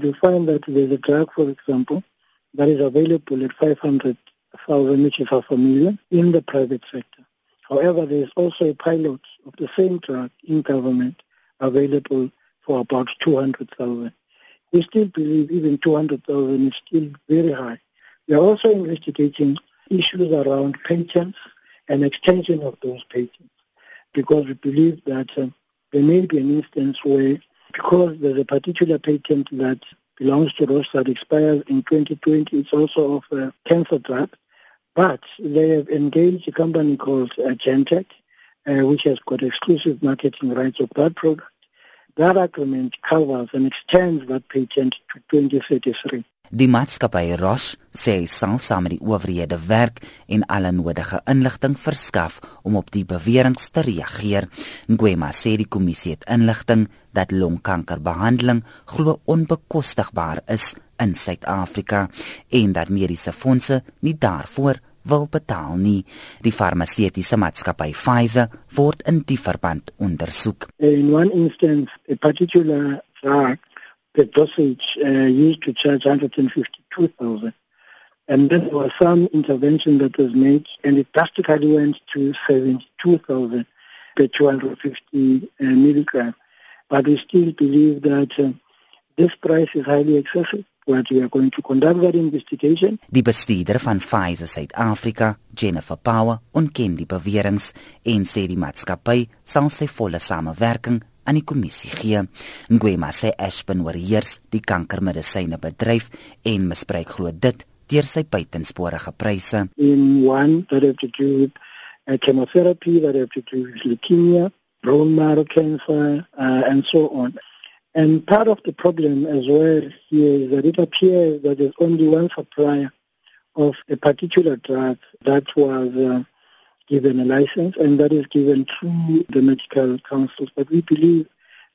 You find that there's a drug, for example, that is available at 500,000, which is a million, in the private sector. However, there is also a pilot of the same drug in government available for about 200,000. We still believe even 200,000 is still very high. We are also investigating issues around patents and extension of those patents because we believe that uh, there may be an instance where, because there's a particular patent that belongs to Roche that expires in 2020, it's also of a cancer drug, but they have engaged a company called uh, Genentech, uh, which has got exclusive marketing rights of that product. That agreement covers and extends that patent to 2033. Die maatskappy Roche sê hy sal saam met die owerhede werk en alle nodige inligting verskaf om op die beweringe te reageer. Ngwema sê die kommissie het inligting dat longkankerbehandeling glo onbekostigbaar is in Suid-Afrika en dat mediese fondse nie daarvoor wil betaal nie. Die farmaseutiese maatskappy Pfizer word in die verband ondersoek. In one instance, a particular drug the dosage uh, used to charge 152,000. And then there was some intervention that was made, and it drastically went to 72,000 per 250 uh, milligram. But we still believe that uh, this price is highly excessive. But we are going to conduct that investigation. Die bestuurder van Pfizer Suid-Afrika, Jennifer Power, ontken die beweringe en sê die maatskappy sal sy volle samewerking aan die kommissie gee. Ngwema sê Ashburn oorheers die kankermedisyne bedryf en misbruik glo dit deur sy buitensporige pryse. In one that have to do with uh, chemotherapy, that have to do with leukemia, bone marrow cancer, uh, and so on. And part of the problem as well here is that it appears that there's only one supplier of a particular drug that was uh, given a license, and that is given through the medical councils. But we believe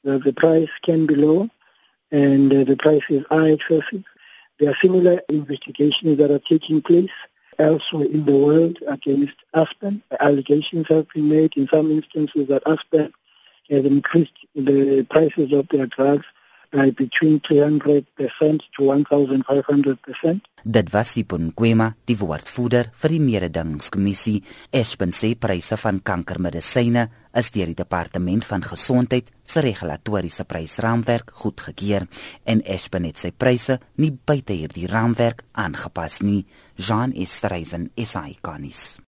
that the price can be low, and uh, the prices are excessive. There are similar investigations that are taking place elsewhere in the world against Aspen. Allegations have been made in some instances that Aspen has increased the prices of their drugs by between 300% to 1500%. Dit was die Bonkwema, die woordvoerder vir die mededingingskommissie. Espen sê pryse van kankermedisyne is deur die departement van gesondheid se regulatoriese prysraamwerk goedgekeur en Espen het sy pryse nie buite hierdie raamwerk aangepas nie. Jean Estreisen is iconies.